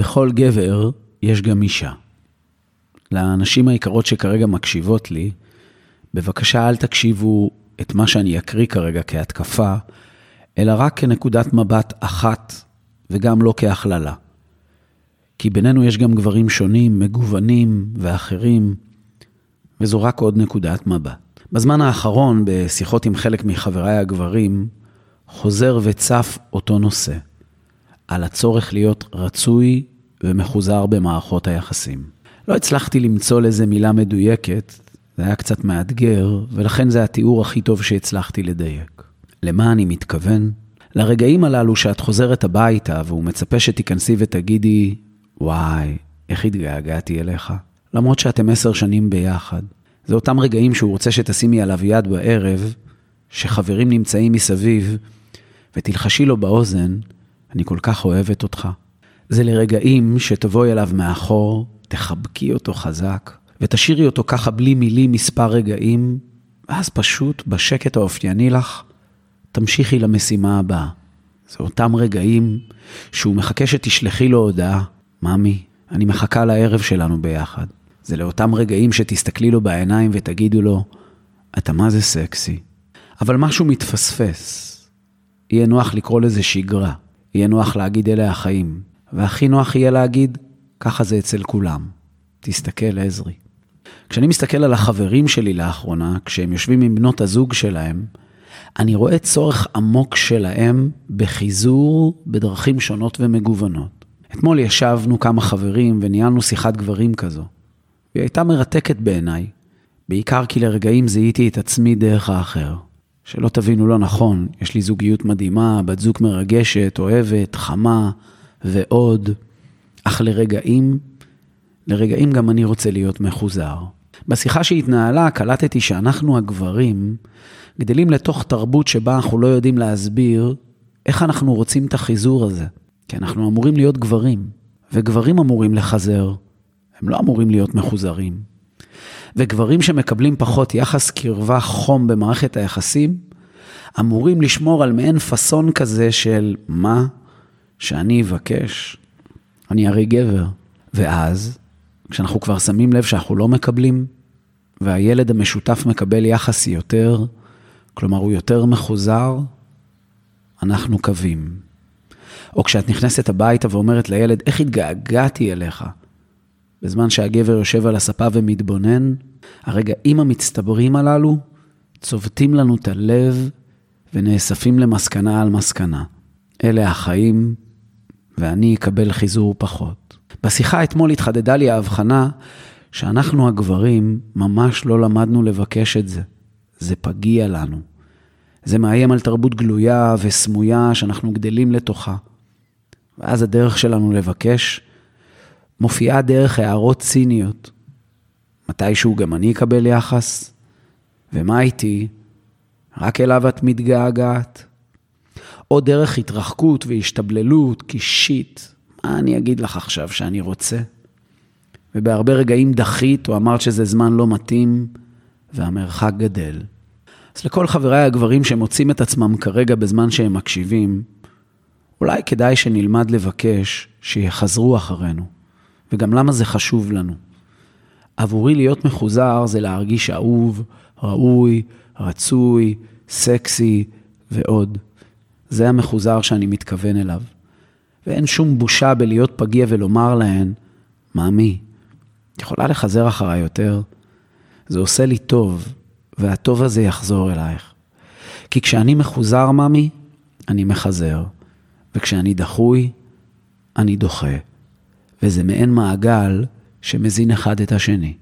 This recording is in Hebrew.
בכל גבר יש גם אישה. לנשים היקרות שכרגע מקשיבות לי, בבקשה אל תקשיבו את מה שאני אקריא כרגע כהתקפה, אלא רק כנקודת מבט אחת, וגם לא כהכללה. כי בינינו יש גם גברים שונים, מגוונים ואחרים, וזו רק עוד נקודת מבט. בזמן האחרון, בשיחות עם חלק מחבריי הגברים, חוזר וצף אותו נושא, על הצורך להיות רצוי ומחוזר במערכות היחסים. לא הצלחתי למצוא לזה מילה מדויקת, זה היה קצת מאתגר, ולכן זה התיאור הכי טוב שהצלחתי לדייק. למה אני מתכוון? לרגעים הללו שאת חוזרת הביתה והוא מצפה שתיכנסי ותגידי, וואי, איך התגעגעתי אליך. למרות שאתם עשר שנים ביחד. זה אותם רגעים שהוא רוצה שתשימי עליו יד בערב, שחברים נמצאים מסביב, ותלחשי לו באוזן, אני כל כך אוהבת אותך. זה לרגעים שתבואי אליו מאחור, תחבקי אותו חזק, ותשאירי אותו ככה בלי מילים מספר רגעים, ואז פשוט, בשקט האופייני לך, תמשיכי למשימה הבאה. זה אותם רגעים שהוא מחכה שתשלחי לו הודעה, ממי, אני מחכה לערב שלנו ביחד. זה לאותם רגעים שתסתכלי לו בעיניים ותגידו לו, אתה מה זה סקסי. אבל משהו מתפספס. יהיה נוח לקרוא לזה שגרה. יהיה נוח להגיד אלה החיים. והכי נוח יהיה להגיד, ככה זה אצל כולם. תסתכל, עזרי. כשאני מסתכל על החברים שלי לאחרונה, כשהם יושבים עם בנות הזוג שלהם, אני רואה צורך עמוק שלהם בחיזור בדרכים שונות ומגוונות. אתמול ישבנו כמה חברים וניהלנו שיחת גברים כזו. והיא הייתה מרתקת בעיניי, בעיקר כי לרגעים זיהיתי את עצמי דרך האחר. שלא תבינו לא נכון, יש לי זוגיות מדהימה, בת זוג מרגשת, אוהבת, חמה ועוד, אך לרגעים, לרגעים גם אני רוצה להיות מחוזר. בשיחה שהתנהלה קלטתי שאנחנו הגברים גדלים לתוך תרבות שבה אנחנו לא יודעים להסביר איך אנחנו רוצים את החיזור הזה. כי אנחנו אמורים להיות גברים, וגברים אמורים לחזר, הם לא אמורים להיות מחוזרים. וגברים שמקבלים פחות יחס קרבה חום במערכת היחסים, אמורים לשמור על מעין פאסון כזה של מה שאני אבקש, אני הרי גבר. ואז, כשאנחנו כבר שמים לב שאנחנו לא מקבלים, והילד המשותף מקבל יחס יותר, כלומר הוא יותר מחוזר, אנחנו קווים. או כשאת נכנסת הביתה ואומרת לילד, איך התגעגעתי אליך? בזמן שהגבר יושב על הספה ומתבונן, הרגעים המצטברים הללו צובטים לנו את הלב ונאספים למסקנה על מסקנה. אלה החיים, ואני אקבל חיזור פחות. בשיחה אתמול התחדדה לי ההבחנה שאנחנו הגברים ממש לא למדנו לבקש את זה. זה פגיע לנו. זה מאיים על תרבות גלויה וסמויה שאנחנו גדלים לתוכה. ואז הדרך שלנו לבקש מופיעה דרך הערות ציניות. מתישהו גם אני אקבל יחס? ומה איתי? רק אליו את מתגעגעת? או דרך התרחקות והשתבללות, כי שיט, מה אני אגיד לך עכשיו שאני רוצה? ובהרבה רגעים דחית או אמרת שזה זמן לא מתאים, והמרחק גדל. אז לכל חבריי הגברים שמוצאים את עצמם כרגע בזמן שהם מקשיבים, אולי כדאי שנלמד לבקש שיחזרו אחרינו. וגם למה זה חשוב לנו. עבורי להיות מחוזר זה להרגיש אהוב, ראוי, רצוי, סקסי ועוד. זה המחוזר שאני מתכוון אליו. ואין שום בושה בלהיות פגיע ולומר להן, מאמי, את יכולה לחזר אחריי יותר? זה עושה לי טוב, והטוב הזה יחזור אלייך. כי כשאני מחוזר, ממי, אני מחזר, וכשאני דחוי, אני דוחה. וזה מעין מעגל שמזין אחד את השני.